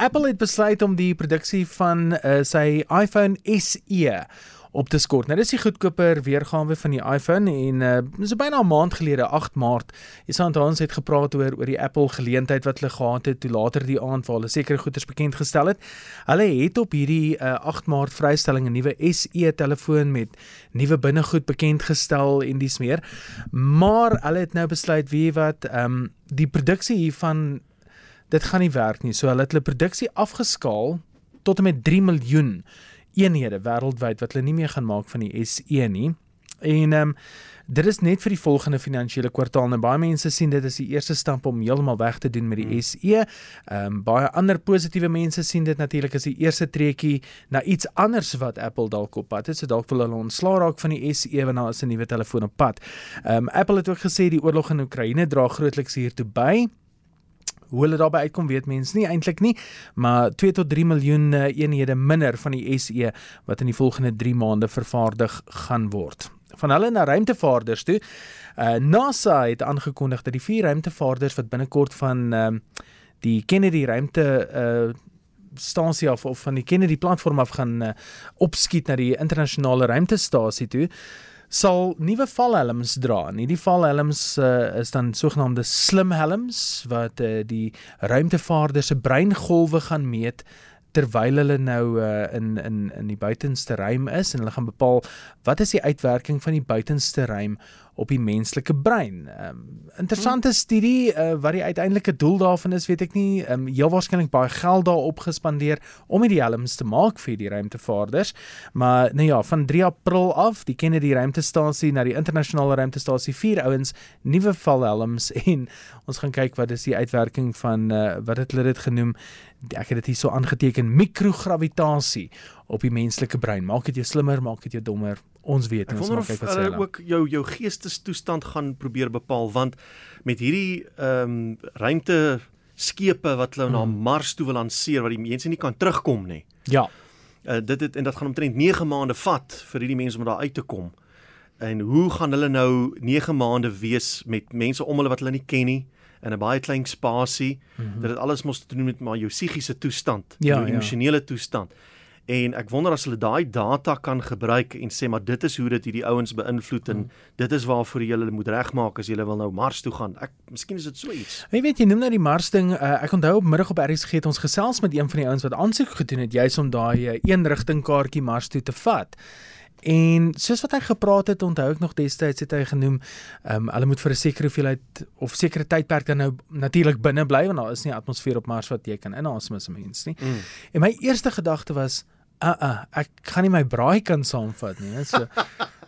Apple het besluit om die produksie van uh, sy iPhone SE op te skort. Nou dis die goedkoper weergawe van die iPhone en uh dis byna 'n maand gelede 8 Maart is aan ons het gepraat oor oor die Apple geleentheid wat hulle gehad het toe later die aand waar hulle sekere goederes bekend gestel het. Hulle het op hierdie uh 8 Maart vrystelling 'n nuwe SE telefoon met nuwe binnegoed bekend gestel en dis meer. Maar hulle het nou besluit wie wat ehm um, die produksie hiervan dit gaan nie werk nie. So hulle het hulle produksie afgeskaal tot en met 3 miljoen eenhede wêreldwyd wat hulle nie meer gaan maak van die SE nie. En ehm um, dit is net vir die volgende finansiële kwartaal. Nou baie mense sien dit as die eerste stap om heeltemal weg te doen met die hmm. SE. Ehm um, baie ander positiewe mense sien dit natuurlik as die eerste treukie na iets anders wat Apple dalk op pad het. So dalk wil hulle ontslaa raak van die SE wanneer daar is 'n nuwe telefoon op pad. Ehm um, Apple het ook gesê die oorlog in Oekraïne dra grootliks hiertoe by. Hoe hulle daarby uitkom weet mense nie eintlik nie, maar 2 tot 3 miljoen uh, eenhede minder van die SE wat in die volgende 3 maande vervaardig gaan word. Van hulle na ruimtevaarders toe. Uh, NASA het aangekondig dat die vier ruimtevaarders wat binnekort van uh, die Kennedy ruimte uh, stasie af of van die Kennedy platform af gaan uh, opskiet na die internasionale ruimtestasie toe sal nuwe valhelms dra. En hierdie valhelms uh, is dan sogenaamde slim helms wat uh, die ruimtevaarders se breingolwe gaan meet terwyl hulle nou uh, in in in die buitenste ruim is en hulle gaan bepaal wat is die uitwerking van die buitenste ruim op die menslike brein. Ehm um, interessante studie uh, wat die uiteindelike doel daarvan is, weet ek nie. Ehm um, heel waarskynlik baie geld daarop gespandeer om die helms te maak vir die ruimtevaarders. Maar nou ja, van 3 April af, die Kennedy ruimtestasie na die internasionale ruimtestasie, vier ouens nuwe valhelms en ons gaan kyk wat is die uitwerking van uh, wat het hulle dit genoem? Ek het dit hier so aangeteken mikrogravitasie op die menslike brein. Maak dit jou slimmer, maak dit jou dommer, ons weet ons maak kyk wat sê hulle ook jou jou geestestoestand gaan probeer bepaal want met hierdie ehm um, ruimte skepe wat hulle hmm. na Mars toe wil lanseer wat die mense nie kan terugkom nie. Ja. Uh, dit het en dit gaan omtrent 9 maande vat vir hierdie mense om daar uit te kom. En hoe gaan hulle nou 9 maande wees met mense om hulle wat hulle nie ken nie in 'n baie klein spasie? Mm -hmm. Dit het alles mos te doen met maar jou psigiese toestand, ja, jou ja. emosionele ja. toestand en ek wonder as hulle daai data kan gebruik en sê maar dit is hoe dit hierdie ouens beïnvloed en hmm. dit is waarvoor jy hulle moet regmaak as jy wil nou Mars toe gaan. Ek miskien is dit so iets. Jy weet jy noem nou die Mars ding. Uh, ek onthou op middag op RSG het ons gesels met een van die ouens wat aansoek gedoen het juis om daai uh, een rigting kaartjie Mars toe te vat. En soos wat hy gepraat het, onthou ek nog destyds het hy genoem, ehm um, hulle moet vir 'n sekere hoeveelheid of sekere tydperk dan nou natuurlik binne bly want daar is nie atmosfeer op Mars wat jy kan inasem as 'n mens nie. Mm. En my eerste gedagte was uh uh ek gaan nie my braai kan saamvat nie. So